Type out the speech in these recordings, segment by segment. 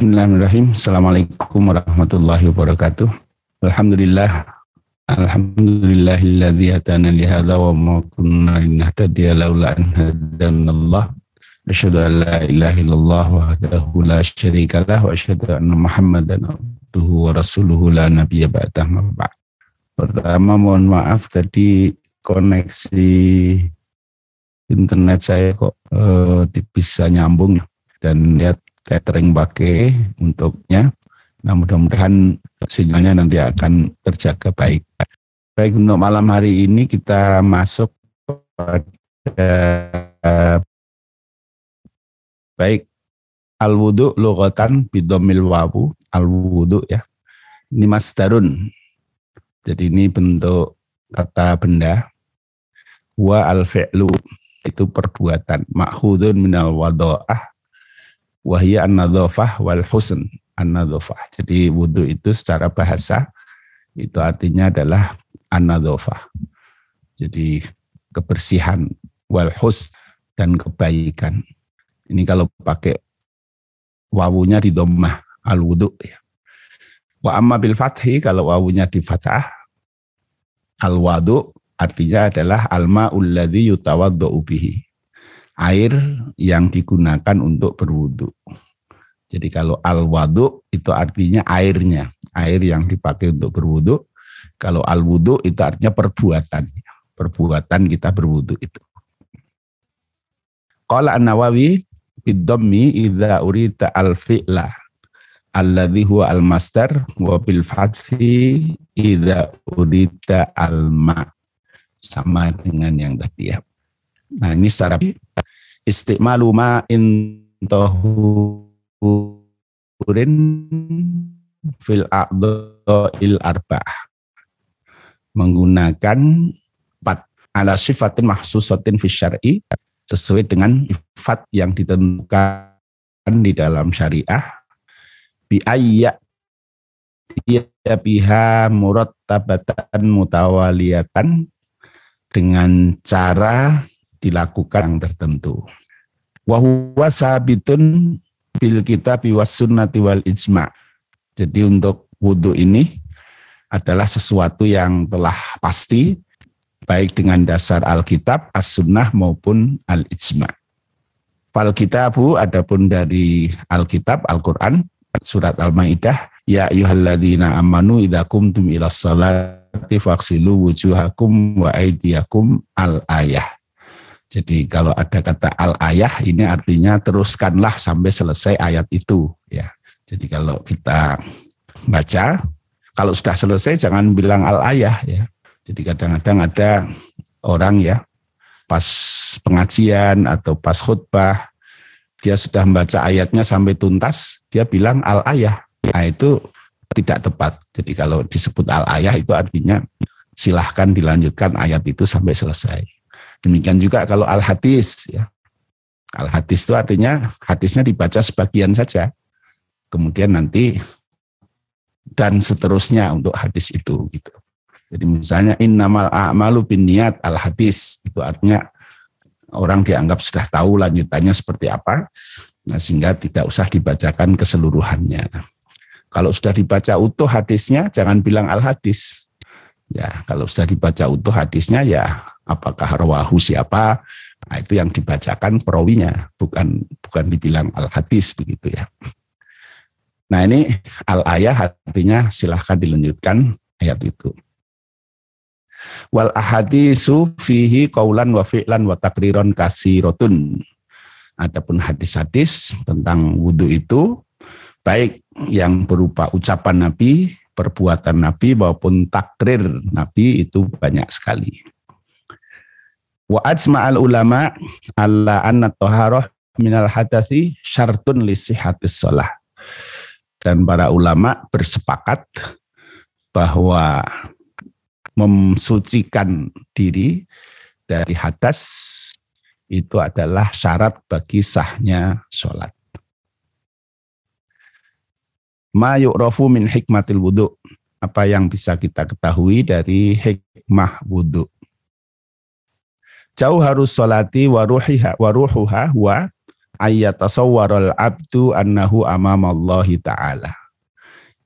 Bismillahirrahmanirrahim. Assalamualaikum warahmatullahi wabarakatuh. Alhamdulillah. Alhamdulillahilladzi hatana li hadza wa ma kunna linahtadiya laula an hadanallah. Asyhadu an la ilaha illallah wahdahu la syarika lah wa asyhadu anna Muhammadan abduhu wa rasuluhu la nabiyya ba'dah Pertama mohon maaf tadi koneksi internet saya kok uh, bisa nyambung dan lihat catering pakai untuknya. Nah mudah-mudahan sinyalnya nanti akan terjaga baik. Baik untuk malam hari ini kita masuk pada baik al wudu lugatan bidomil wawu al wudu ya. Ini masdarun. Jadi ini bentuk kata benda. Wa al fi'lu itu perbuatan. Makhudun minal wado'ah wahya an-nadzafah wal husn an-nadzafah. Jadi wudhu itu secara bahasa itu artinya adalah an-nadzafah. Jadi kebersihan wal husn dan kebaikan. Ini kalau pakai wawunya di dhammah al wudhu ya. Wa amma bil fathi kalau wawunya di fathah al wadu artinya adalah alma ulladzi yutawaddu bihi air yang digunakan untuk berwudu. Jadi kalau al-wadu itu artinya airnya, air yang dipakai untuk berwudu. Kalau al-wudu itu artinya perbuatan, perbuatan kita berwudu itu. Qala an-Nawawi bidhammi idza urita al-fi'la alladhi huwa al-masdar wa bil fathi idza urita al-ma. Sama dengan yang tadi ya. Nah, ini secara istiqmalu ma'in tahurin fil il arba'ah. Menggunakan empat ala sifatin mahsusatin fi syar'i sesuai dengan sifat yang ditentukan di dalam syariah. Bi ayya biha murattabatan mutawaliyatan dengan cara dilakukan yang tertentu. Wahuwa sabitun bil kitab was sunnati wal ijma. Jadi untuk wudhu ini adalah sesuatu yang telah pasti baik dengan dasar Alkitab, As-Sunnah maupun Al-Ijma. Fal kitabu adapun dari Alkitab, Al-Quran, surat Al-Maidah, ya ayyuhalladzina amanu idza kumtum ila salati faghsilu wujuhakum wa aydiyakum al-ayah. Jadi kalau ada kata al ayah ini artinya teruskanlah sampai selesai ayat itu ya. Jadi kalau kita baca kalau sudah selesai jangan bilang al ayah ya. Jadi kadang-kadang ada orang ya pas pengajian atau pas khutbah dia sudah membaca ayatnya sampai tuntas dia bilang al ayah. Nah itu tidak tepat. Jadi kalau disebut al ayah itu artinya silahkan dilanjutkan ayat itu sampai selesai. Demikian juga kalau al-hadis ya. Al-hadis itu artinya hadisnya dibaca sebagian saja. Kemudian nanti dan seterusnya untuk hadis itu gitu. Jadi misalnya innamal a'malu bin niat al-hadis itu artinya orang dianggap sudah tahu lanjutannya seperti apa. Nah, sehingga tidak usah dibacakan keseluruhannya. Kalau sudah dibaca utuh hadisnya jangan bilang al-hadis. Ya, kalau sudah dibaca utuh hadisnya ya apakah rawahu siapa. Nah, itu yang dibacakan perawinya bukan bukan dibilang al hadis begitu ya. Nah ini al ayah artinya silahkan dilanjutkan ayat itu. Wal ahadisu fihi kaulan wa fi'lan wa takriron kasirotun adapun hadis-hadis tentang wudhu itu baik yang berupa ucapan Nabi, perbuatan Nabi maupun takrir Nabi itu banyak sekali. Wa ajma'al ulama alla anna taharah minal hadathi syartun li sihatis sholah. Dan para ulama bersepakat bahwa memsucikan diri dari hadas itu adalah syarat bagi sahnya sholat. Ma yu'rafu min hikmatil wudhu. Apa yang bisa kita ketahui dari hikmah wudhu jauh harus solati waruhiha waruhuha wa ayyatasawwarul abdu annahu amamallahi ta'ala.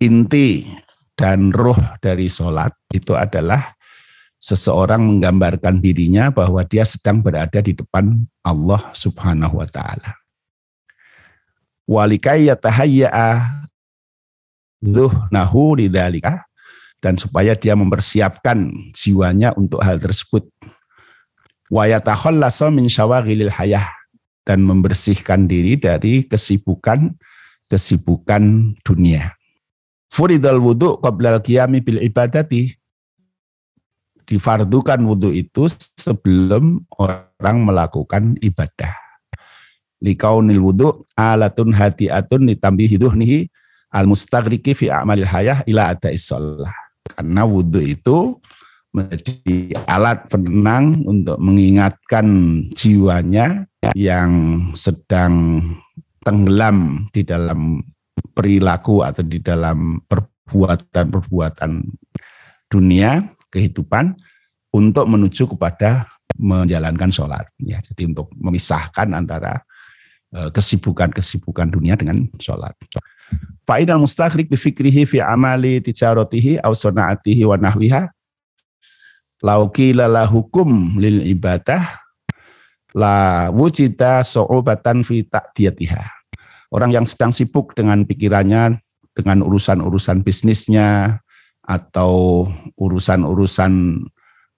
Inti dan roh dari sholat itu adalah seseorang menggambarkan dirinya bahwa dia sedang berada di depan Allah Subhanahu wa taala. Walikai yatahayya'a dhuhnahu lidzalika dan supaya dia mempersiapkan jiwanya untuk hal tersebut. Wa min syawaghilil hayah dan membersihkan diri dari kesibukan kesibukan dunia. Furidal wudu qabla al-qiyami bil ibadati difardukan wudhu itu sebelum orang melakukan ibadah. Likaunil wudhu alatun hatiatun ditambi nih al mustagriki fi amalil hayah ila ada sholah. Karena wudhu itu menjadi alat penenang untuk mengingatkan jiwanya yang sedang tenggelam di dalam perilaku atau di dalam perbuatan-perbuatan dunia kehidupan untuk menuju kepada menjalankan sholat. Ya, jadi untuk memisahkan antara e, kesibukan-kesibukan dunia dengan sholat. Fa'idal mustakhrik bifikrihi fi amali tijaratihi aw wa nahwiha lauki lala hukum lil ibadah la wujita so'obatan fi ta'diyatiha. Orang yang sedang sibuk dengan pikirannya, dengan urusan-urusan bisnisnya, atau urusan-urusan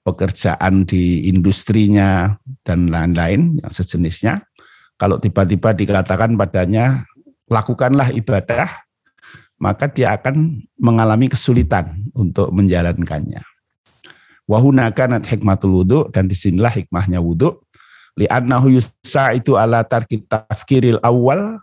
pekerjaan di industrinya dan lain-lain yang sejenisnya. Kalau tiba-tiba dikatakan padanya lakukanlah ibadah, maka dia akan mengalami kesulitan untuk menjalankannya. Wahunakan hikmatul wudhu dan di sinilah hikmahnya wudhu. Li'annahu yusa itu ala tarkit tafkiril awal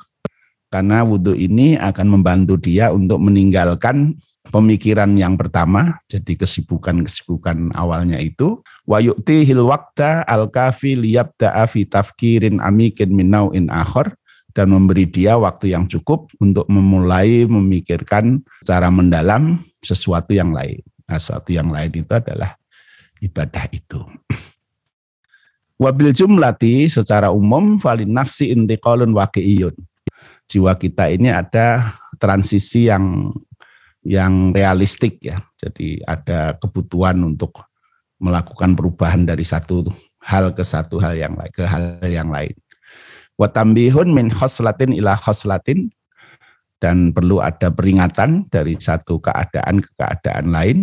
karena wudhu ini akan membantu dia untuk meninggalkan pemikiran yang pertama, jadi kesibukan-kesibukan awalnya itu, wa yu'tihil waqta al-kafi liyabda'a fi tafkirin amikin min nau'in akhar, dan memberi dia waktu yang cukup untuk memulai memikirkan cara mendalam sesuatu yang lain. Nah, sesuatu yang lain itu adalah ibadah itu. Wabil jumlati secara umum falin nafsi intiqalun waqi'iyun. Jiwa kita ini ada transisi yang yang realistik ya. Jadi ada kebutuhan untuk melakukan perubahan dari satu hal ke satu hal yang lain ke hal yang lain. Watambihun min khoslatin ila khoslatin dan perlu ada peringatan dari satu keadaan ke keadaan lain.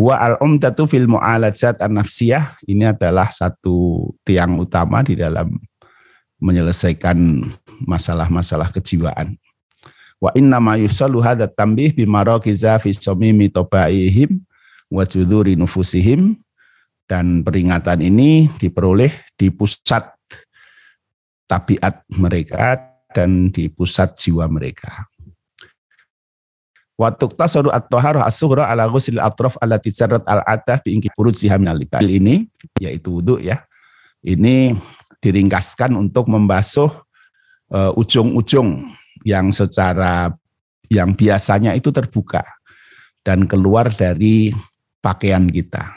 Huwa al-umdatu fil mu'alajat an-nafsiyah ini adalah satu tiang utama di dalam menyelesaikan masalah-masalah kejiwaan. Wa inna ma yusallu hadha tambih bimarakiza fi samimi tobaihim wa judhuri nufusihim dan peringatan ini diperoleh di pusat tabiat mereka dan di pusat jiwa mereka. Waktu tasaru at-taharah as-sughra ala ghusl al-atraf allati jarrat al-adah bi ingki furujiha min Ini yaitu wudhu ya. Ini diringkaskan untuk membasuh uh, ujung-ujung yang secara yang biasanya itu terbuka dan keluar dari pakaian kita.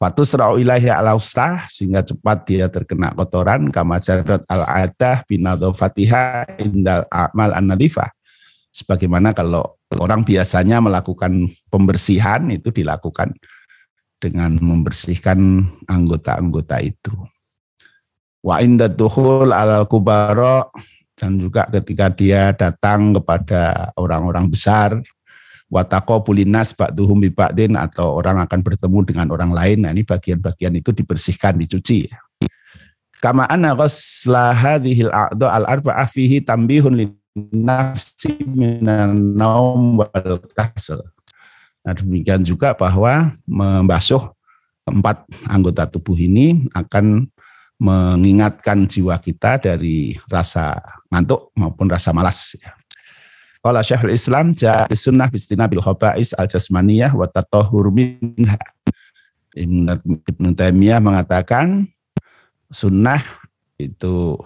Fatus ilahi al sehingga cepat dia terkena kotoran kama jarat al adah indal amal an nadifah. Sebagaimana kalau orang biasanya melakukan pembersihan itu dilakukan dengan membersihkan anggota-anggota itu. Wa inda dukhul al kubara dan juga ketika dia datang kepada orang-orang besar watako bulinas ba'duhum biba'din atau orang akan bertemu dengan orang lain nah ini bagian-bagian itu dibersihkan dicuci kama anna ghusla hadhil a'dha al arba'ah fihi tambihun nafsi minan naum wal kasal nah demikian juga bahwa membasuh empat anggota tubuh ini akan mengingatkan jiwa kita dari rasa ngantuk maupun rasa malas. Qala Syekhul Islam ja'a sunnah bistina bil khaba'is al jasmaniyah wa tatahhur minha. Ibn Taimiyah mengatakan sunnah itu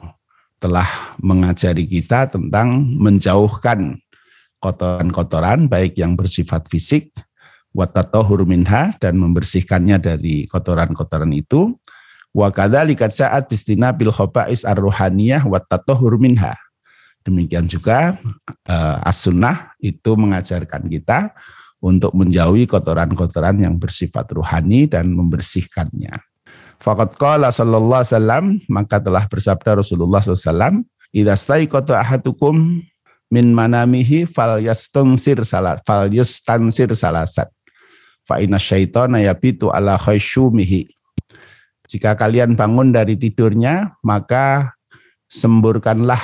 telah mengajari kita tentang menjauhkan kotoran-kotoran baik yang bersifat fisik wa tatahhur minha dan membersihkannya dari kotoran-kotoran itu Wa kadzalika sa'at bistina bil khaba'is ar-ruhaniyah wa tatahhur minha. Demikian juga uh, as-sunnah itu mengajarkan kita untuk menjauhi kotoran-kotoran yang bersifat ruhani dan membersihkannya. Fakat qala sallallahu alaihi wasallam maka telah bersabda Rasulullah SAW, "Idza staiqata ahadukum min manamihi fal yastansir salat fal yastansir salasat fa inna syaitana yabitu ala khaysyumihi jika kalian bangun dari tidurnya, maka semburkanlah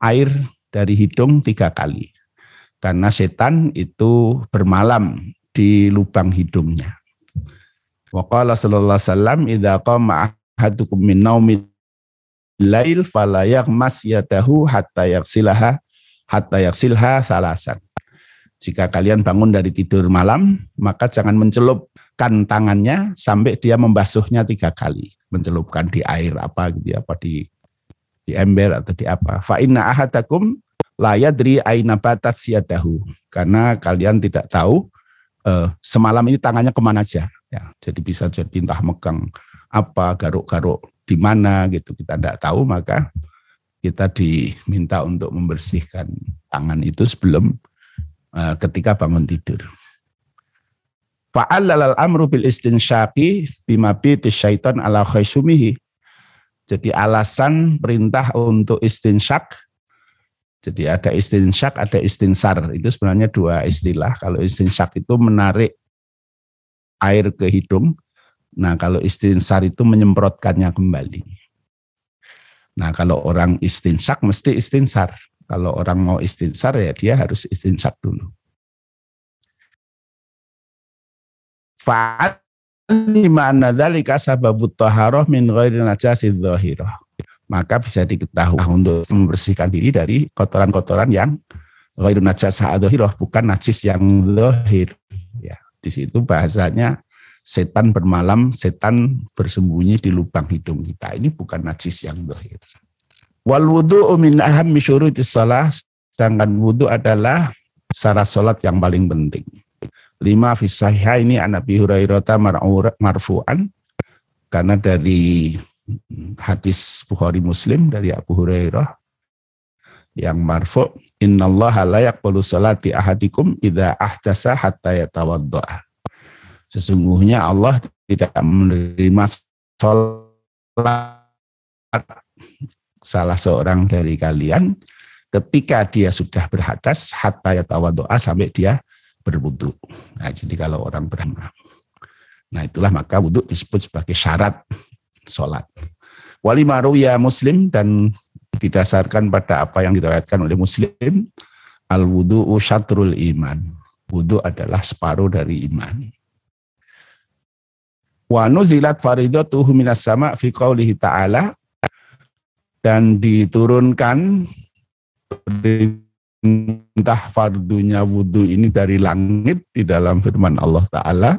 air dari hidung tiga kali. Karena setan itu bermalam di lubang hidungnya. Wa qala sallallahu alaihi wasallam idza qama ahadukum min naumil lail fala yaghmas yatahu hatta yaghsilaha hatta yaghsilha salasan. Jika kalian bangun dari tidur malam, maka jangan mencelup kan tangannya sampai dia membasuhnya tiga kali, mencelupkan di air apa gitu ya, apa di di ember atau di apa. Fa inna ahadakum la yadri aina batat siyadahu. Karena kalian tidak tahu eh, semalam ini tangannya ke mana aja. Ya, jadi bisa jadi entah megang apa garuk-garuk di mana gitu kita tidak tahu maka kita diminta untuk membersihkan tangan itu sebelum uh, ketika bangun tidur. Fa'allal amru bil istinsyaqi bima syaitan ala khaisumihi. Jadi alasan perintah untuk istinsyak jadi ada istinsyak, ada istinsar. Itu sebenarnya dua istilah. Kalau istinsyak itu menarik air ke hidung. Nah kalau istinsar itu menyemprotkannya kembali. Nah kalau orang istinsyak mesti istinsar. Kalau orang mau istinsar ya dia harus istinsyak dulu. Fa'at mana dzalika sababut taharah min ghairi najasid. Maka bisa diketahui untuk membersihkan diri dari kotoran-kotoran yang ghairu najasah bukan najis yang zahir. Di situ bahasanya setan bermalam, setan bersembunyi di lubang hidung kita. Ini bukan najis yang zahir. Wal wudu min ahammi syurutis salah, sedangkan wudu adalah syarat salat yang paling penting. Lima fisahya ini Nabi Hurairah marfu'an karena dari hadis Bukhari Muslim dari Abu Hurairah yang marfu innallaha la yaqbalu salati ahadikum idza ahdasa hatta yatawaddaa sesungguhnya Allah tidak menerima salat salah seorang dari kalian ketika dia sudah berhadas hatta yatawaddaa sampai dia berwudu. Nah, jadi kalau orang beramal. Nah, itulah maka wudhu disebut sebagai syarat sholat. Wali ya muslim dan didasarkan pada apa yang diriwayatkan oleh muslim, al wudhu syatrul iman. Wudhu adalah separuh dari iman. Wa nuzilat faridatuhu minas sama fi qawlihi ta'ala dan diturunkan perintah fardunya wudhu ini dari langit di dalam firman Allah Ta'ala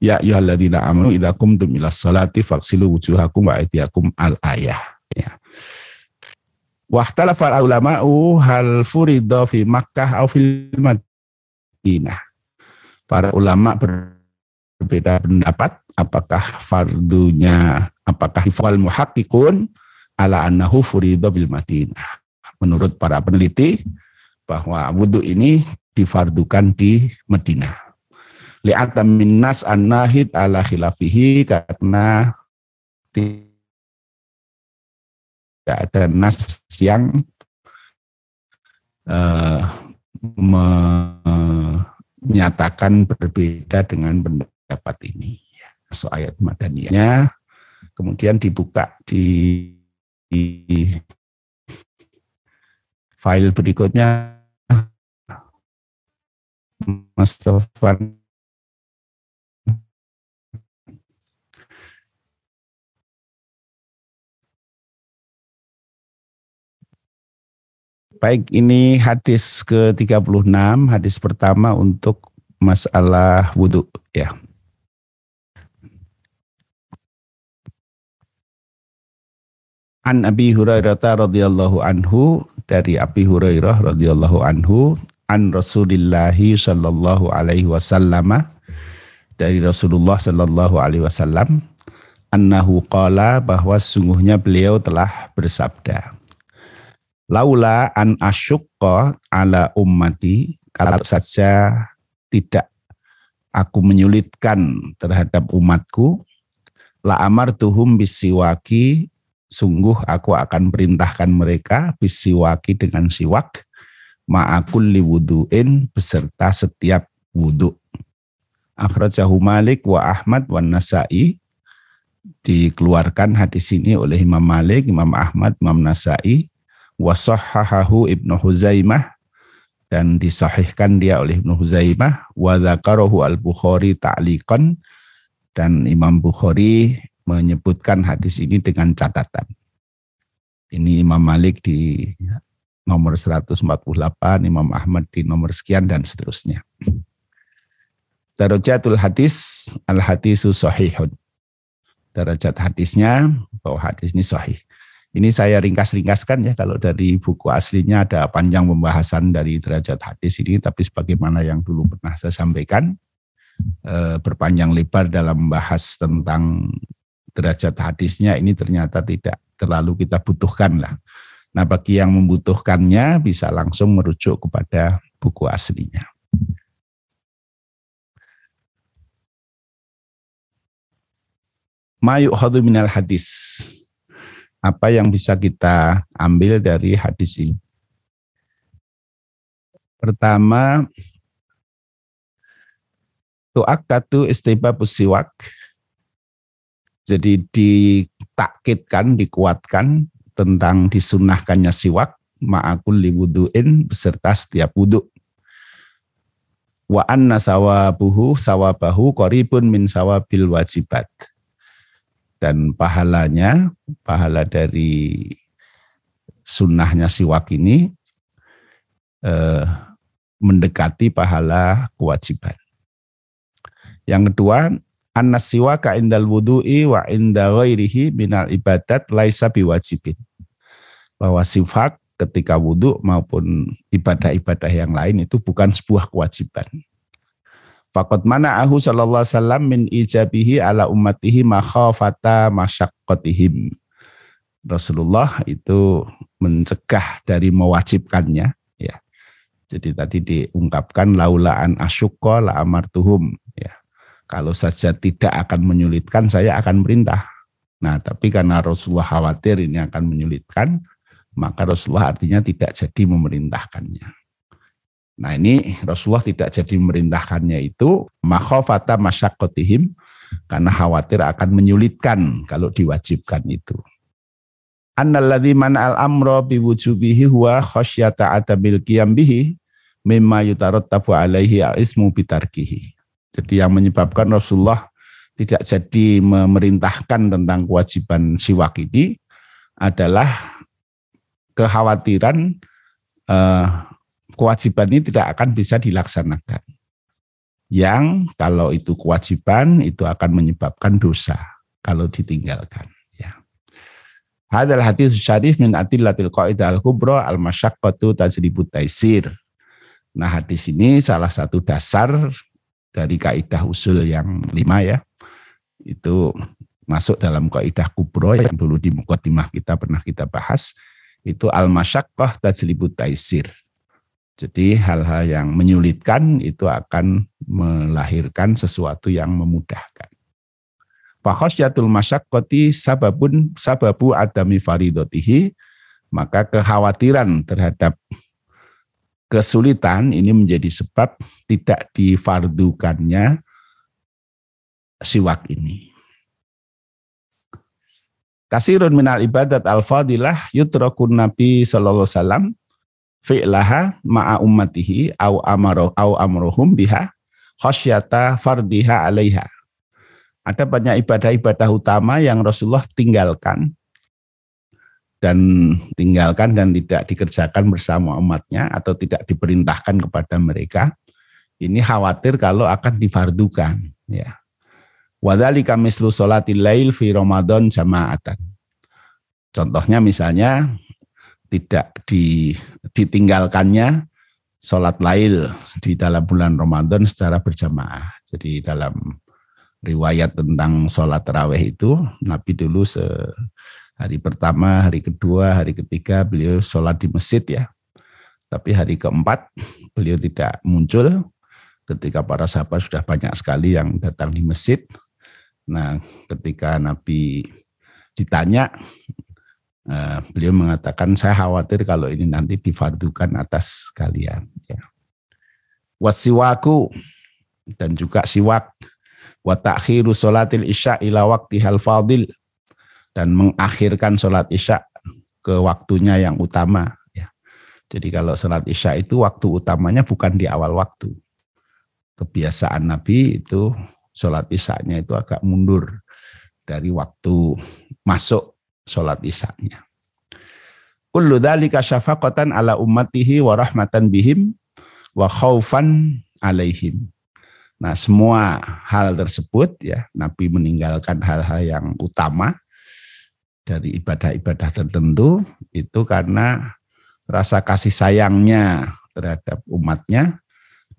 Ya ayyuhalladzina amanu idza qumtum ila salati faghsilu wujuhakum wa aydiyakum al ayah. Ya. Wahtalafa ulama'u hal furida fi Makkah au fil Madinah. Para ulama berbeda pendapat apakah fardunya apakah wal muhaqqiqun ala annahu furida bil Madinah. Menurut para peneliti bahwa wudhu ini difardukan di Medina. Li'atam minnas an-nahid ala khilafihi karena tidak ada nas yang uh, menyatakan berbeda dengan pendapat ini. So ayat madaniyahnya kemudian dibuka di, di file berikutnya Mas Taufan. Baik, ini hadis ke-36, hadis pertama untuk masalah wudhu ya. An Abi Hurairah radhiyallahu anhu dari Abi Hurairah radhiyallahu anhu an Rasulillah sallallahu alaihi wasallam dari Rasulullah sallallahu alaihi wasallam annahu qala bahwa sungguhnya beliau telah bersabda laula an asyukka ala ummati kalau saja tidak aku menyulitkan terhadap umatku la amartuhum bisiwaki sungguh aku akan perintahkan mereka bisiwaki dengan siwak ma'akul liwudu'in beserta setiap wudhu. Akhrajahu Malik wa Ahmad wa Nasai. Dikeluarkan hadis ini oleh Imam Malik, Imam Ahmad, Imam Nasai wa sahahahu Ibnu Huzaimah dan disahihkan dia oleh Ibnu Huzaimah wa dzakarahu al-Bukhari ta'liqan dan Imam Bukhari menyebutkan hadis ini dengan catatan. Ini Imam Malik di nomor 148, Imam Ahmad di nomor sekian dan seterusnya. Darajatul hadis, al-hadisu sahihun. Darajat hadisnya bahwa hadis ini sahih. Ini saya ringkas-ringkaskan ya kalau dari buku aslinya ada panjang pembahasan dari derajat hadis ini tapi sebagaimana yang dulu pernah saya sampaikan eh, berpanjang lebar dalam membahas tentang derajat hadisnya ini ternyata tidak terlalu kita butuhkan lah. Nah bagi yang membutuhkannya bisa langsung merujuk kepada buku aslinya. Mayuk minal hadis. Apa yang bisa kita ambil dari hadis ini? Pertama, tu'akatu istibabus siwak. Jadi ditakkitkan, dikuatkan tentang disunahkannya siwak ma'akul liwudu'in beserta setiap wudhu. Wa anna sawabuhu sawabahu koribun min sawabil wajibat. Dan pahalanya, pahala dari sunnahnya siwak ini eh, mendekati pahala kewajiban. Yang kedua, annas siwaka indal wudu'i wa inda ghairihi minal ibadat laisa biwajibin bahwa sifat ketika wudhu maupun ibadah-ibadah yang lain itu bukan sebuah kewajiban. Fakot mana ahu sallallahu sallam min ijabihi ala ummatihi makhafata masyaqqatihim. Rasulullah itu mencegah dari mewajibkannya ya. Jadi tadi diungkapkan laulaan asyukka la amartuhum ya. Kalau saja tidak akan menyulitkan saya akan merintah. Nah, tapi karena Rasulullah khawatir ini akan menyulitkan, maka Rasulullah artinya tidak jadi memerintahkannya. Nah ini Rasulullah tidak jadi memerintahkannya itu makhofata masyakotihim karena khawatir akan menyulitkan kalau diwajibkan itu. Annalladzi al amro biwujubihi huwa khasyata adamil qiyam bihi mimma yutarattabu alaihi ismu bitarkihi. Jadi yang menyebabkan Rasulullah tidak jadi memerintahkan tentang kewajiban siwak ini adalah kekhawatiran eh, kewajiban ini tidak akan bisa dilaksanakan. Yang kalau itu kewajiban itu akan menyebabkan dosa kalau ditinggalkan. Ya. Hadal hadis syarif min atillatil qaidah al-kubra al-masyaqqatu tajribut taisir. Nah hadis ini salah satu dasar dari kaidah usul yang lima ya. Itu masuk dalam kaidah kubro yang dulu di mukaddimah kita pernah kita bahas itu al-masyaqqah tajlibut taisir. Jadi hal-hal yang menyulitkan itu akan melahirkan sesuatu yang memudahkan. Fakhasyatul masyaqqati sababun sababu adami faridotihi, maka kekhawatiran terhadap kesulitan ini menjadi sebab tidak difardukannya siwak ini. Kasirun minal ibadat al-fadilah yutrakun Nabi sallallahu alaihi wasallam fi'laha ma'a ummatihi au amaro au amruhum biha khasyata fardiha alaiha. Ada banyak ibadah-ibadah utama yang Rasulullah tinggalkan dan tinggalkan dan tidak dikerjakan bersama umatnya atau tidak diperintahkan kepada mereka. Ini khawatir kalau akan difardukan, ya. Wadhalika mislu sholatil lail fi Ramadan jama'atan. Contohnya misalnya tidak di, ditinggalkannya sholat lail di dalam bulan Ramadan secara berjamaah. Jadi dalam riwayat tentang sholat terawih itu Nabi dulu hari pertama, hari kedua, hari ketiga beliau sholat di masjid ya. Tapi hari keempat beliau tidak muncul ketika para sahabat sudah banyak sekali yang datang di masjid. Nah, ketika Nabi ditanya, eh, beliau mengatakan saya khawatir kalau ini nanti difardukan atas kalian. Ya. Wasiwaku dan juga siwak wa ta'khiru salatil isya ila hal fadil dan mengakhirkan sholat isya ke waktunya yang utama jadi kalau sholat isya itu waktu utamanya bukan di awal waktu. Kebiasaan Nabi itu sholat isya-nya itu agak mundur dari waktu masuk sholat isya-nya. Kullu dhalika syafaqatan ala ummatihi wa rahmatan bihim wa khaufan alaihim. Nah, semua hal tersebut ya Nabi meninggalkan hal-hal yang utama dari ibadah-ibadah tertentu itu karena rasa kasih sayangnya terhadap umatnya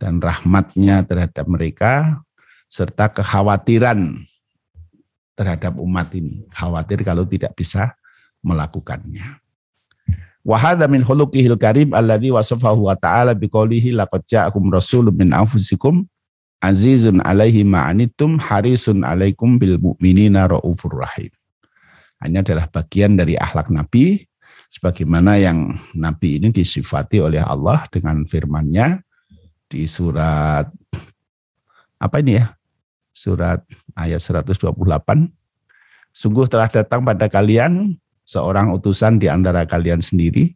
dan rahmatnya terhadap mereka serta kekhawatiran terhadap umat ini khawatir kalau tidak bisa melakukannya wa hadza min khuluqihil karim alladhi wasafahu wa ta'ala biqoulihi laqad ja'akum rasulun min anfusikum azizun alaihi ma'anittum harisun alaikum bil mu'minina raufur rahim. Ini adalah bagian dari akhlak Nabi sebagaimana yang Nabi ini disifati oleh Allah dengan firman-Nya di surat apa ini ya? Surat ayat 128. Sungguh telah datang pada kalian seorang utusan di antara kalian sendiri,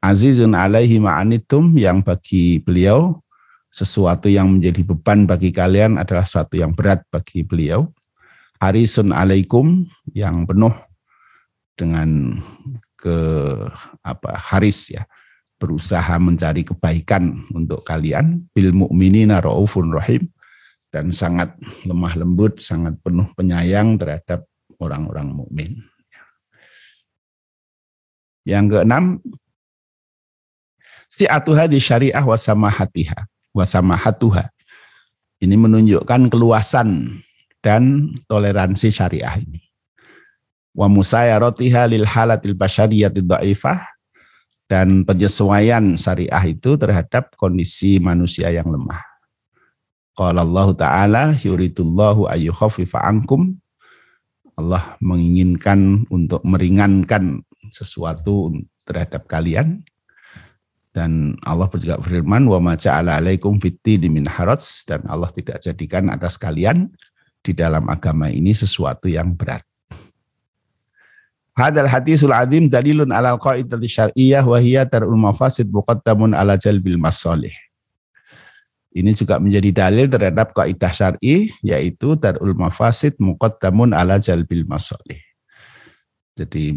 azizun alaihi ma'anitum yang bagi beliau sesuatu yang menjadi beban bagi kalian adalah sesuatu yang berat bagi beliau. Harisun alaikum yang penuh dengan ke apa Haris ya berusaha mencari kebaikan untuk kalian bil mukminina raufun rahim dan sangat lemah lembut, sangat penuh penyayang terhadap orang-orang mukmin. Yang keenam, si atuha di syariah wasamahatiha, wasamahatuha. Ini menunjukkan keluasan dan toleransi syariah ini wa musayaratiha lil halatil basyariyatid dhaifah dan penyesuaian syariah itu terhadap kondisi manusia yang lemah. Qala Allah Ta'ala yuridullahu ayyukhaffifa ankum. Allah menginginkan untuk meringankan sesuatu terhadap kalian. Dan Allah juga berfirman, wa ma ja'ala alaikum fitti min haraj dan Allah tidak jadikan atas kalian di dalam agama ini sesuatu yang berat. Hadal hadisul azim dalilun ala qaidati syar'iyyah wa hiya tar'ul mafasid muqaddamun ala jalbil masalih. Ini juga menjadi dalil terhadap kaidah syar'i yaitu tar'ul mafasid muqaddamun ala jalbil masalih. Jadi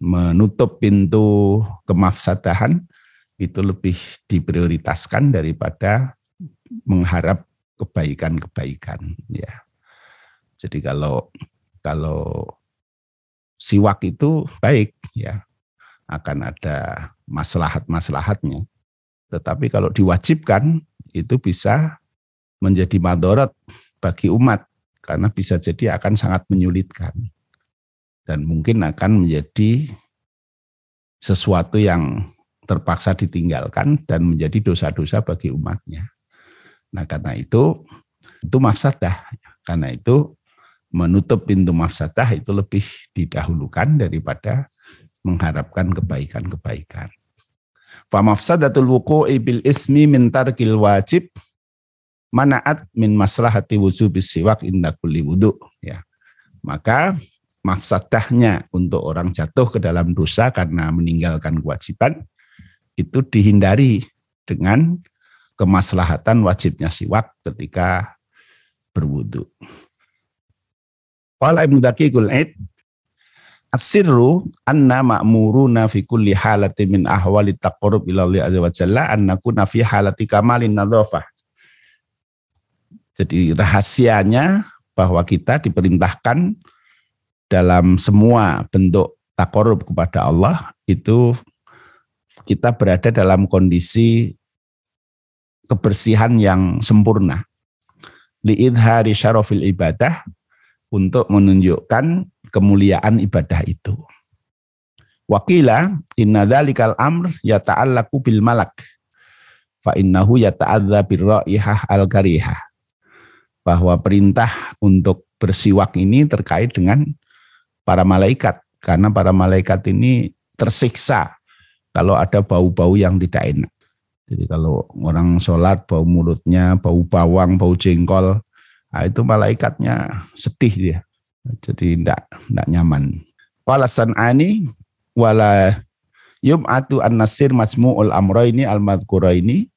menutup pintu kemafsadahan itu lebih diprioritaskan daripada mengharap kebaikan-kebaikan ya. Jadi kalau kalau siwak itu baik ya akan ada maslahat-maslahatnya. Tetapi kalau diwajibkan itu bisa menjadi madorot bagi umat karena bisa jadi akan sangat menyulitkan dan mungkin akan menjadi sesuatu yang terpaksa ditinggalkan dan menjadi dosa-dosa bagi umatnya. Nah karena itu itu mafsadah. Karena itu menutup pintu mafsadah itu lebih didahulukan daripada mengharapkan kebaikan-kebaikan. Fa mafsadatul wuqu'i bil ismi min tarkil wajib manaat min maslahati wujubis siwak inda kulli wudu ya. Maka mafsadahnya untuk orang jatuh ke dalam dosa karena meninggalkan kewajiban itu dihindari dengan kemaslahatan wajibnya siwak ketika berwudu. Qala Ibnu Daqiqul Aid Asirru anna ma'muruna fi kulli halati min ahwali taqarrub ila Allah azza wa jalla an nakuna fi halati kamalin nadhafah. Jadi rahasianya bahwa kita diperintahkan dalam semua bentuk takorub kepada Allah itu kita berada dalam kondisi kebersihan yang sempurna. liidhari syarafil ibadah untuk menunjukkan kemuliaan ibadah itu. Wakila inna dzalikal amr yata'allaku bil malak fa innahu yata'adza bir raihah al karihah. Bahwa perintah untuk bersiwak ini terkait dengan para malaikat karena para malaikat ini tersiksa kalau ada bau-bau yang tidak enak. Jadi kalau orang sholat bau mulutnya, bau bawang, bau jengkol, nah itu malaikatnya sedih dia. Jadi tidak tidak nyaman. Walasan ani wala yum'atu an-nasir majmu'ul amroini al-madhkuraini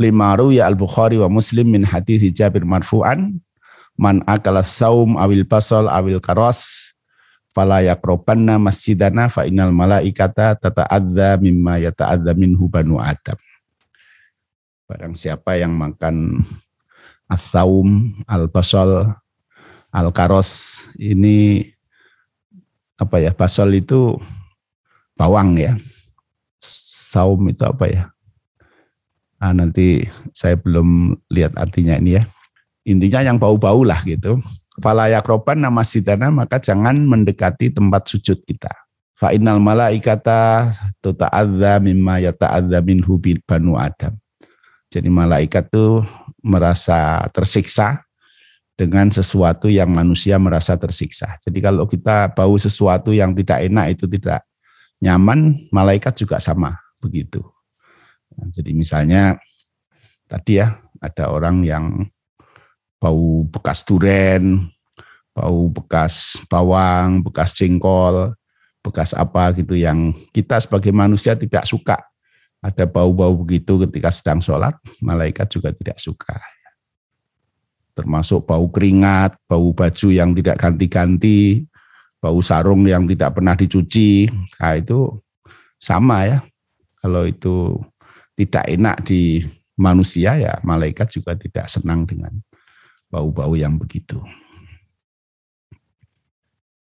lima ya al-Bukhari wa Muslim min hadis Jabir marfu'an man akala saum awil basal awil karos fala yakrobanna masjidana fa innal malaikata tata'adza mimma yata'adza minhu banu adam Barang siapa yang makan asaum, al-basol, al-karos, ini apa ya, basol itu bawang ya. Saum itu apa ya? Ah, nanti saya belum lihat artinya ini ya. Intinya yang bau-bau lah gitu. Falayak roban nama sidana maka jangan mendekati tempat sujud kita. Fa innal malaikata tuta'adza mimma yata'adza minhu banu Adam. Jadi malaikat itu merasa tersiksa dengan sesuatu yang manusia merasa tersiksa. Jadi kalau kita bau sesuatu yang tidak enak itu tidak nyaman, malaikat juga sama begitu. Nah, jadi misalnya tadi ya ada orang yang bau bekas duren, bau bekas bawang, bekas jengkol, bekas apa gitu yang kita sebagai manusia tidak suka ada bau-bau begitu ketika sedang sholat, malaikat juga tidak suka. Termasuk bau keringat, bau baju yang tidak ganti-ganti, bau sarung yang tidak pernah dicuci, nah itu sama ya. Kalau itu tidak enak di manusia ya malaikat juga tidak senang dengan bau-bau yang begitu.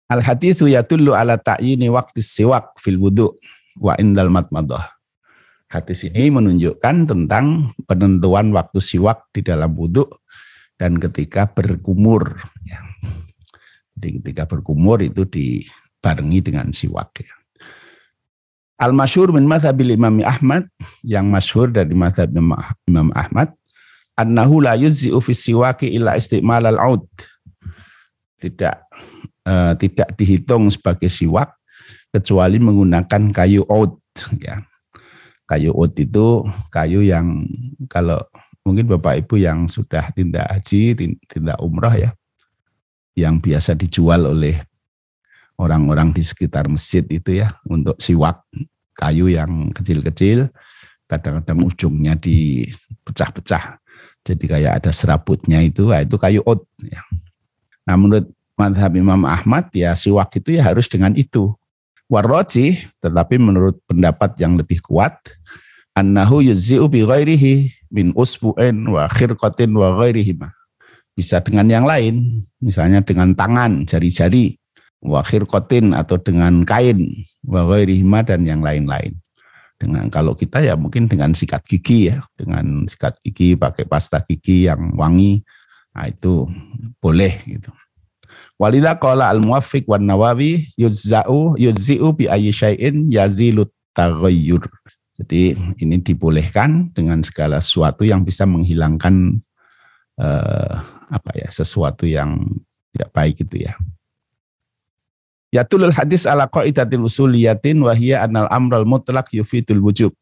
Al hadithu yatullu ala ta'yini waqti siwak fil wudu wa indal matmadah. Hadis ini menunjukkan tentang penentuan waktu siwak di dalam wudhu dan ketika berkumur. Ya. Jadi ketika berkumur itu dibarengi dengan siwak. Ya. Al-masyhur min mazhabil Imam Ahmad yang masyhur dari mazhab Imam Ahmad annahu la yuzzi'u fi siwaki illa istimal al-aud. Tidak uh, tidak dihitung sebagai siwak kecuali menggunakan kayu oud ya kayu ut itu kayu yang kalau mungkin Bapak Ibu yang sudah tindak haji, tindak umrah ya, yang biasa dijual oleh orang-orang di sekitar masjid itu ya untuk siwak kayu yang kecil-kecil, kadang-kadang ujungnya dipecah-pecah. Jadi kayak ada serabutnya itu, nah itu kayu ut. Ya. Nah menurut madhab Imam Ahmad ya siwak itu ya harus dengan itu warroji, tetapi menurut pendapat yang lebih kuat, annahu yuzzi'u bi ghairihi min usbu'in wa khirqatin wa ghairihima. Bisa dengan yang lain, misalnya dengan tangan, jari-jari, wa khirqatin atau dengan kain, wa ghairihima dan yang lain-lain. Dengan kalau kita ya mungkin dengan sikat gigi ya, dengan sikat gigi pakai pasta gigi yang wangi, nah itu boleh gitu. Walidha qala al-muwaffiq wan nawawi yuzza'u yuzzi'u bi ayyi syai'in yazilu taghayyur. Jadi ini dibolehkan dengan segala sesuatu yang bisa menghilangkan eh, apa ya sesuatu yang tidak baik itu ya. Yatulul hadis ala qaidatil usuliyatin wa hiya anal amral mutlaq yufidul wujub.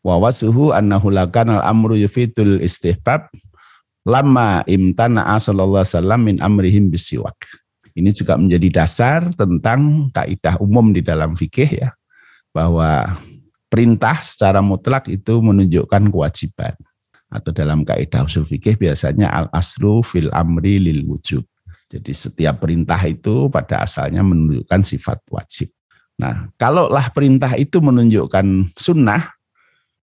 Wa wasuhu annahu lakanal amru yufidul istihbab lama imtana sallallahu wasallam min amrihim bisiwak. Ini juga menjadi dasar tentang kaidah umum di dalam fikih ya bahwa perintah secara mutlak itu menunjukkan kewajiban atau dalam kaidah usul fikih biasanya al aslu fil amri lil wujub. Jadi setiap perintah itu pada asalnya menunjukkan sifat wajib. Nah, kalaulah perintah itu menunjukkan sunnah,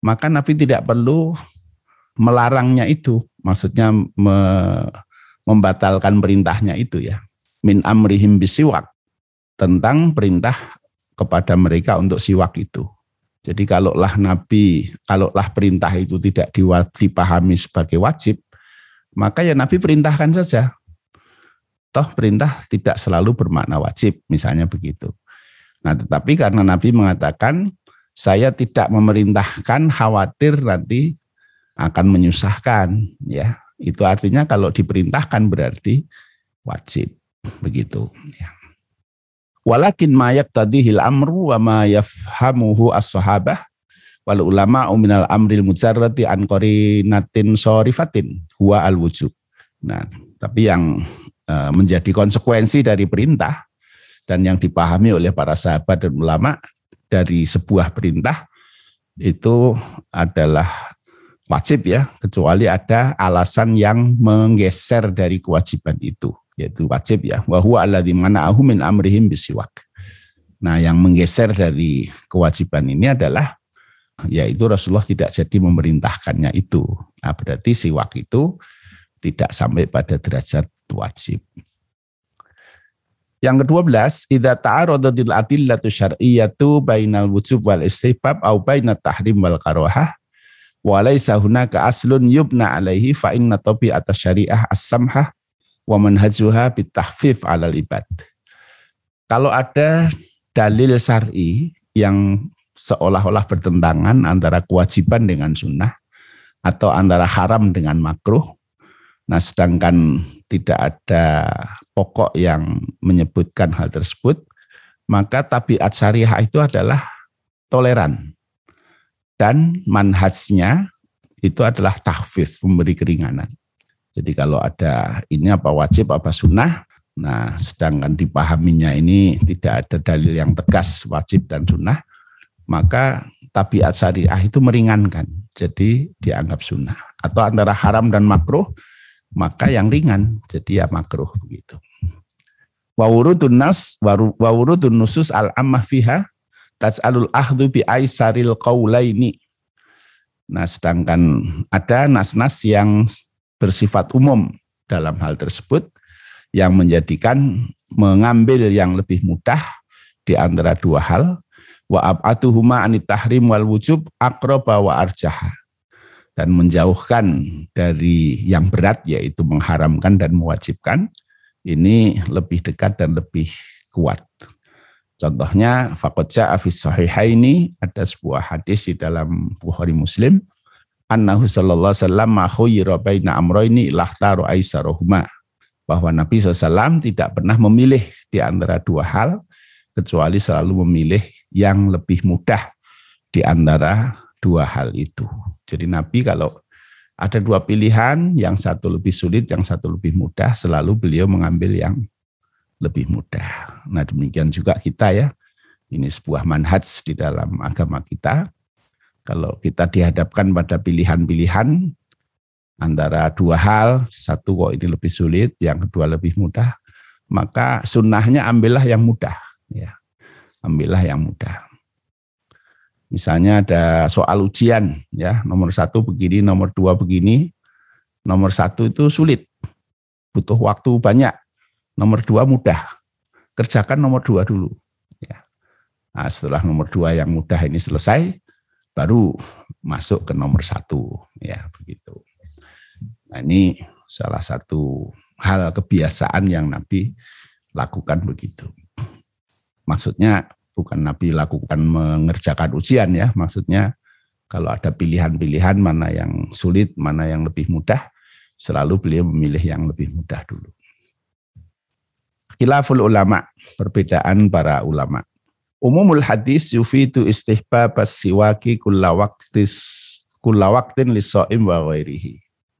maka Nabi tidak perlu melarangnya itu, maksudnya me, membatalkan perintahnya itu ya. Min amrihim bisiwak tentang perintah kepada mereka untuk siwak itu. Jadi kalaulah Nabi, kalaulah perintah itu tidak dipahami sebagai wajib, maka ya Nabi perintahkan saja. Toh perintah tidak selalu bermakna wajib, misalnya begitu. Nah, tetapi karena Nabi mengatakan saya tidak memerintahkan khawatir nanti akan menyusahkan, ya. Itu artinya kalau diperintahkan berarti wajib, begitu. Ya. Walakin mayak tadihil amru wa ma yafhamuhu as-sahabah wal ulama minal amril mujarrati an qarinatin sorifatin huwa al wujub. Nah, tapi yang e, menjadi konsekuensi dari perintah dan yang dipahami oleh para sahabat dan ulama dari sebuah perintah itu adalah wajib ya, kecuali ada alasan yang menggeser dari kewajiban itu, yaitu wajib ya. Wa huwa alladzi mana'ahu min amrihim bisiwak. Nah, yang menggeser dari kewajiban ini adalah yaitu Rasulullah tidak jadi memerintahkannya itu. Nah, berarti siwak itu tidak sampai pada derajat wajib. Yang kedua belas, idza ta'aradatil adillatu syar'iyyatu bainal wujub wal istihbab au bainat tahrim wal karahah wa laisa hunaka aslun yubna alaihi fa inna tabi'ata syariah as-samhah wa manhajuha bitahfif 'alal ibad. Kalau ada dalil syar'i yang seolah-olah bertentangan antara kewajiban dengan sunnah atau antara haram dengan makruh. Nah, sedangkan tidak ada pokok yang menyebutkan hal tersebut, maka tabiat syariah itu adalah toleran. Dan manhajnya itu adalah tahfif, memberi keringanan. Jadi kalau ada ini apa wajib, apa sunnah, nah sedangkan dipahaminya ini tidak ada dalil yang tegas wajib dan sunnah, maka tabiat syariah itu meringankan. Jadi dianggap sunnah. Atau antara haram dan makruh, maka yang ringan. Jadi ya makruh begitu. Wawurudun nas, wawurudun nusus al-ammah fiha, tas'alul ahdu bi aisaril qawlaini. Nah, sedangkan ada nas-nas yang bersifat umum dalam hal tersebut yang menjadikan mengambil yang lebih mudah di antara dua hal wa ab'atuhuma anit tahrim wal wujub akraba wa arjaha dan menjauhkan dari yang berat yaitu mengharamkan dan mewajibkan ini lebih dekat dan lebih kuat. Contohnya faqad ja'a fi sahihaini ada sebuah hadis di dalam Bukhari Muslim annahu sallallahu ma khayyara baina amrayni lahtaru aisarahuma bahwa Nabi SAW tidak pernah memilih di antara dua hal kecuali selalu memilih yang lebih mudah di antara dua hal itu. Jadi Nabi kalau ada dua pilihan, yang satu lebih sulit, yang satu lebih mudah, selalu beliau mengambil yang lebih mudah. Nah demikian juga kita ya, ini sebuah manhaj di dalam agama kita. Kalau kita dihadapkan pada pilihan-pilihan antara dua hal, satu kok ini lebih sulit, yang kedua lebih mudah, maka sunnahnya ambillah yang mudah. Ya ambillah yang mudah. Misalnya ada soal ujian, ya nomor satu begini, nomor dua begini, nomor satu itu sulit, butuh waktu banyak, nomor dua mudah, kerjakan nomor dua dulu. Ya. Nah, setelah nomor dua yang mudah ini selesai, baru masuk ke nomor satu, ya begitu. Nah ini salah satu hal kebiasaan yang Nabi lakukan begitu. Maksudnya bukan Nabi lakukan mengerjakan ujian ya, maksudnya kalau ada pilihan-pilihan mana yang sulit, mana yang lebih mudah, selalu beliau memilih yang lebih mudah dulu. Khilaful ulama, perbedaan para ulama. Umumul hadis yufidu istihbab siwaki kulla waqtis kulla waqtin lisoim wa ghairihi.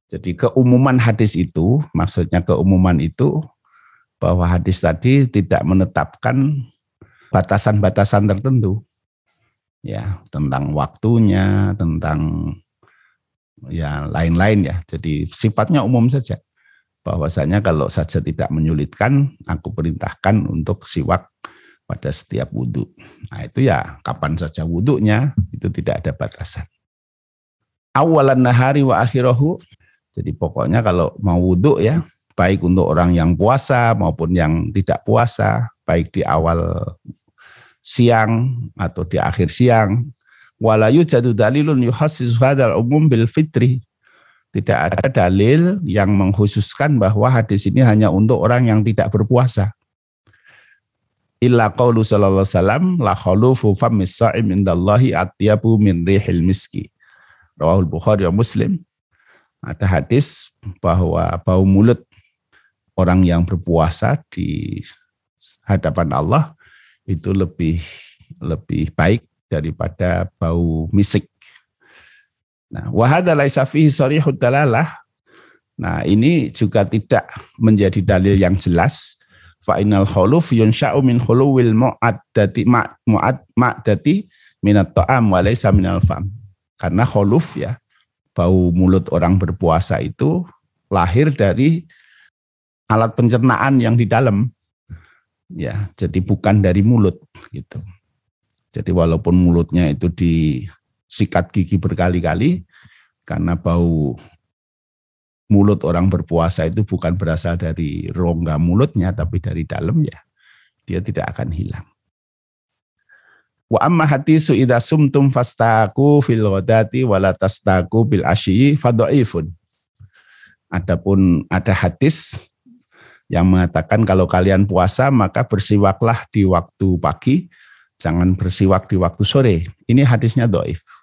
Jadi keumuman hadis itu, maksudnya keumuman itu bahwa hadis tadi tidak menetapkan batasan-batasan tertentu. Ya tentang waktunya tentang ya lain-lain ya. Jadi sifatnya umum saja. Bahwasanya kalau saja tidak menyulitkan aku perintahkan untuk siwak pada setiap wudhu. Nah itu ya kapan saja wudhunya itu tidak ada batasan. Awalan nahari wa akhirahu jadi pokoknya kalau mau wudhu ya baik untuk orang yang puasa maupun yang tidak puasa baik di awal siang atau di akhir siang walayu jadu dalilun yuhassisu hadal umum bil fitri. Tidak ada dalil yang mengkhususkan bahwa hadis ini hanya untuk orang yang tidak berpuasa. Illa qawlu sallallahu alaihi wasallam la khalufu fammis sa'im indallahi atyabu min rihil miski. Rawahul Bukhari wa Muslim. Ada hadis bahwa bau mulut orang yang berpuasa di hadapan Allah itu lebih lebih baik daripada bau misik Nah, wahada laisa fihi sarihud dalalah. Nah, ini juga tidak menjadi dalil yang jelas. Fa innal khuluf yunsha'u min khuluwil mu'addati mu'ad ma'dati minat ta'am wa laisa minal fam. Karena khuluf ya, bau mulut orang berpuasa itu lahir dari alat pencernaan yang di dalam. Ya, jadi bukan dari mulut gitu. Jadi walaupun mulutnya itu di sikat gigi berkali-kali karena bau mulut orang berpuasa itu bukan berasal dari rongga mulutnya tapi dari dalamnya. Dia tidak akan hilang. Wa amma hadisu idza sumtum fastaku fil ghadati wala tastaku bil asyi fadhaifun. Adapun ada hadis yang mengatakan kalau kalian puasa maka bersiwaklah di waktu pagi, jangan bersiwak di waktu sore. Ini hadisnya doif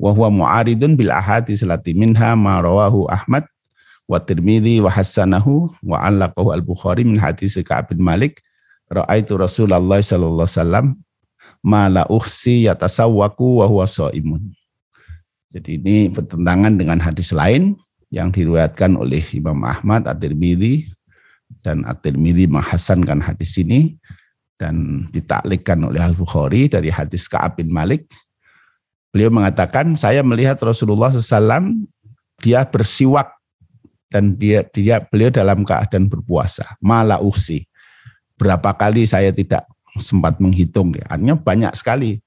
wa huwa mu'aridun bil ahadits lati minha ma rawahu Ahmad wa Tirmidzi wa hasanahu wa allaqahu al-Bukhari min hadis Ka'ab bin Malik ra'aitu Rasulullah sallallahu alaihi wasallam ma la uhsi yatasawwaku wa huwa shaimun. Jadi ini bertentangan dengan hadis lain yang diriwayatkan oleh Imam Ahmad At-Tirmidzi dan At-Tirmidzi menghasankan hadis ini dan ditaklikkan oleh Al-Bukhari dari hadis Ka'ab bin Malik Beliau mengatakan, saya melihat Rasulullah SAW dia bersiwak dan dia dia beliau dalam keadaan berpuasa. Mala uksi. Berapa kali saya tidak sempat menghitung ya. Artinya banyak sekali.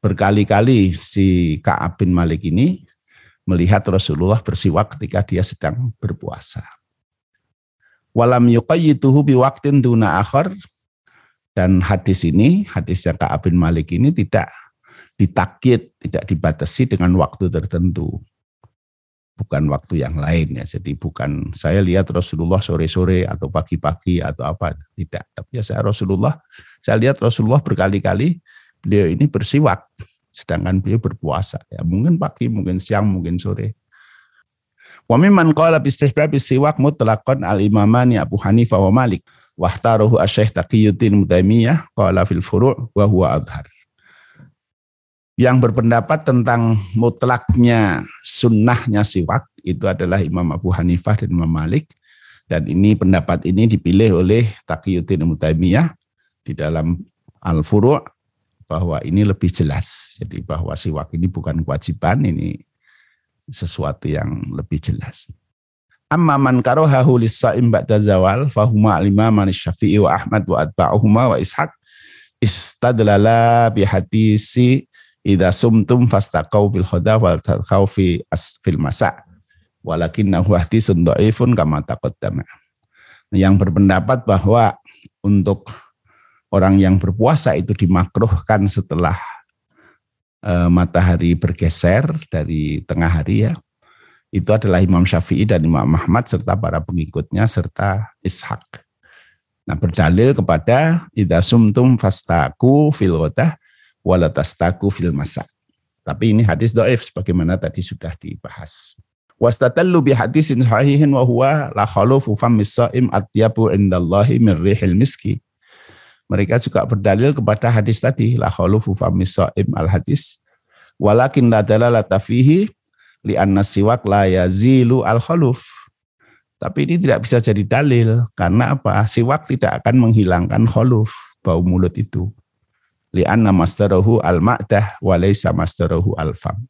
Berkali-kali si Ka'ab bin Malik ini melihat Rasulullah bersiwak ketika dia sedang berpuasa. Walam yuqayyituhu biwaktin duna akhar dan hadis ini, hadisnya Ka'ab bin Malik ini tidak ditakit, tidak dibatasi dengan waktu tertentu. Bukan waktu yang lain ya. Jadi bukan saya lihat Rasulullah sore-sore atau pagi-pagi atau apa. Tidak. Tapi ya saya Rasulullah, saya lihat Rasulullah berkali-kali beliau ini bersiwak. Sedangkan beliau berpuasa. Ya, mungkin pagi, mungkin siang, mungkin sore. Wa mimman qala bi istihbab siwak mutlaqan al-imamani Abu Hanifah wa Malik. Wahtaruhu asy-Syaikh Taqiyuddin qala fil furu' wa huwa adhar yang berpendapat tentang mutlaknya sunnahnya siwak itu adalah Imam Abu Hanifah dan Imam Malik dan ini pendapat ini dipilih oleh Taqiyuddin Mutaimiyah di dalam Al-Furu' bahwa ini lebih jelas jadi bahwa siwak ini bukan kewajiban ini sesuatu yang lebih jelas. Amma man karahahu lis-sa'im ba'da zawal fahuma al-imam Syafi'i wa Ahmad wa atba'uhuma wa Ishaq istadlala bi Ida sumtum fastaqau bil khoda wal tarqau fi asfil masa. Walakinnahu hadisun dhaifun kama taqaddama. Yang berpendapat bahwa untuk orang yang berpuasa itu dimakruhkan setelah e, matahari bergeser dari tengah hari ya. Itu adalah Imam Syafi'i dan Imam Ahmad serta para pengikutnya serta Ishaq. Nah berdalil kepada idza sumtum fastaku fil walatastaku fil masa. Tapi ini hadis doif sebagaimana tadi sudah dibahas. Wastatallu bi hadisin sahihin wa huwa la khalufu fammis saim atyabu indallahi min rihil miski. Mereka juga berdalil kepada hadis tadi la khalufu fammis saim al hadis walakin la dalalata fihi li anna siwak la yazilu al khaluf. Tapi ini tidak bisa jadi dalil karena apa? Siwak tidak akan menghilangkan khaluf bau mulut itu li'anna mastarahu al-ma'dah wa laysa mastarahu al-fam.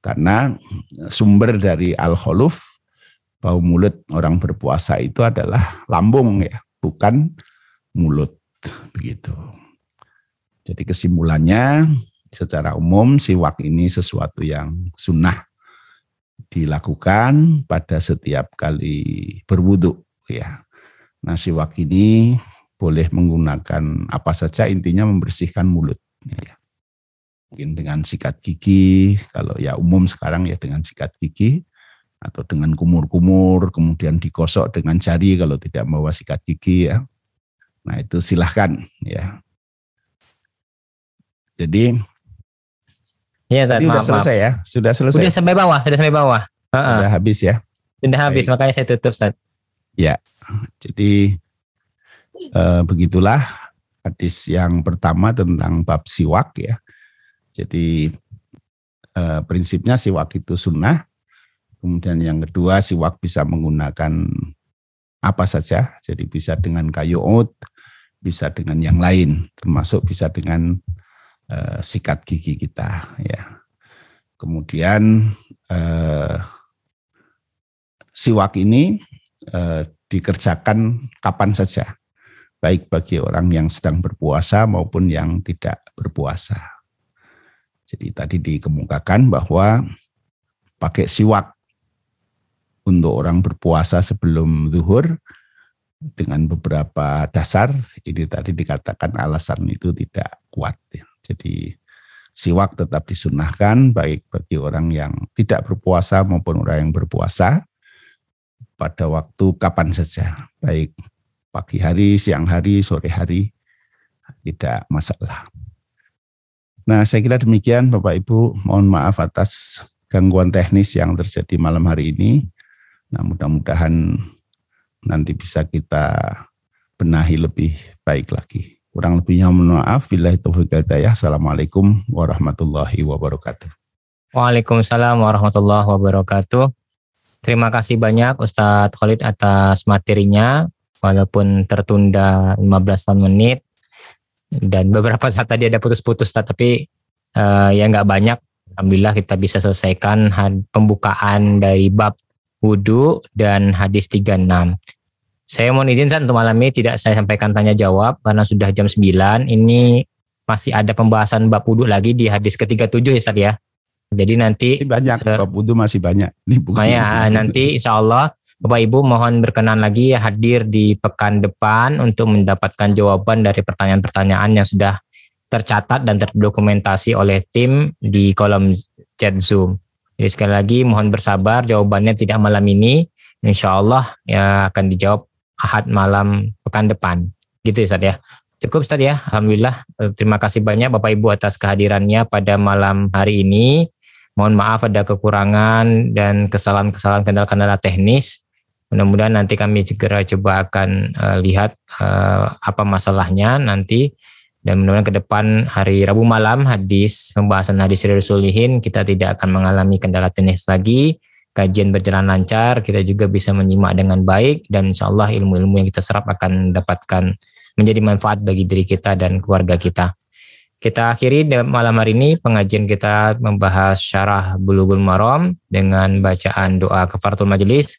Karena sumber dari al-khuluf bau mulut orang berpuasa itu adalah lambung ya, bukan mulut begitu. Jadi kesimpulannya secara umum siwak ini sesuatu yang sunnah dilakukan pada setiap kali berwudhu ya. Nah siwak ini boleh menggunakan apa saja intinya membersihkan mulut. Ya. Mungkin dengan sikat gigi, kalau ya umum sekarang ya dengan sikat gigi, atau dengan kumur-kumur, kemudian dikosok dengan jari kalau tidak membawa sikat gigi ya. Nah itu silahkan ya. Jadi Iya, Ustaz, maaf, sudah selesai maaf. ya, sudah selesai, Sudah sampai bawah, sudah sampai bawah. Heeh. sudah habis ya. Sudah habis, Baik. makanya saya tutup, Ustaz. Jadi eh, begitulah hadis yang pertama tentang bab siwak ya. Jadi eh, prinsipnya siwak itu sunnah. Kemudian yang kedua siwak bisa menggunakan apa saja. Jadi bisa dengan kayu oat, bisa dengan yang lain, termasuk bisa dengan eh, sikat gigi kita ya. Kemudian eh, siwak ini eh, dikerjakan kapan saja, baik bagi orang yang sedang berpuasa maupun yang tidak berpuasa. Jadi tadi dikemukakan bahwa pakai siwak untuk orang berpuasa sebelum zuhur dengan beberapa dasar ini tadi dikatakan alasan itu tidak kuat. ya. Jadi siwak tetap disunahkan baik bagi orang yang tidak berpuasa maupun orang yang berpuasa pada waktu kapan saja, baik pagi hari, siang hari, sore hari, tidak masalah. Nah, saya kira demikian Bapak Ibu, mohon maaf atas gangguan teknis yang terjadi malam hari ini. Nah, mudah-mudahan nanti bisa kita benahi lebih baik lagi. Kurang lebihnya mohon maaf. Wal hidayah. Assalamualaikum warahmatullahi wabarakatuh. Waalaikumsalam warahmatullahi wabarakatuh. Terima kasih banyak Ustadz Khalid atas materinya, walaupun tertunda 15 menit dan beberapa saat tadi ada putus-putus tapi eh, ya nggak banyak. Alhamdulillah kita bisa selesaikan had- pembukaan dari bab wudhu dan hadis 36. Saya mohon izin Ustadz untuk malam ini tidak saya sampaikan tanya jawab karena sudah jam 9. Ini masih ada pembahasan bab wudhu lagi di hadis ke-37 ya Ustadz ya. Jadi nanti Ini banyak, Eh, Bab Wudhu masih banyak. Ini bukan Makanya nanti insya Allah Bapak Ibu mohon berkenan lagi hadir di pekan depan untuk mendapatkan jawaban dari pertanyaan-pertanyaan yang sudah tercatat dan terdokumentasi oleh tim di kolom chat Zoom. Jadi sekali lagi mohon bersabar jawabannya tidak malam ini. Insya Allah ya akan dijawab ahad malam pekan depan. Gitu ya Ustaz ya. Cukup Ustaz ya. Alhamdulillah. Eh, Terima kasih banyak Bapak Ibu atas kehadirannya pada malam hari ini. Mohon maaf ada kekurangan dan kesalahan-kesalahan kendala-kendala teknis. Mudah-mudahan nanti kami segera coba akan eh, lihat eh, apa masalahnya nanti dan mudah-mudahan ke depan hari Rabu malam hadis pembahasan hadis Riyadhus Shalihin kita tidak akan mengalami kendala teknis lagi. Kajian berjalan lancar, kita juga bisa menyimak dengan baik dan insya Allah ilmu-ilmu yang kita serap akan mendapatkan menjadi manfaat bagi diri kita dan keluarga kita. Kita akhiri malam hari ini pengajian kita membahas syarah Bulughul Maram dengan bacaan doa kafaratul majelis.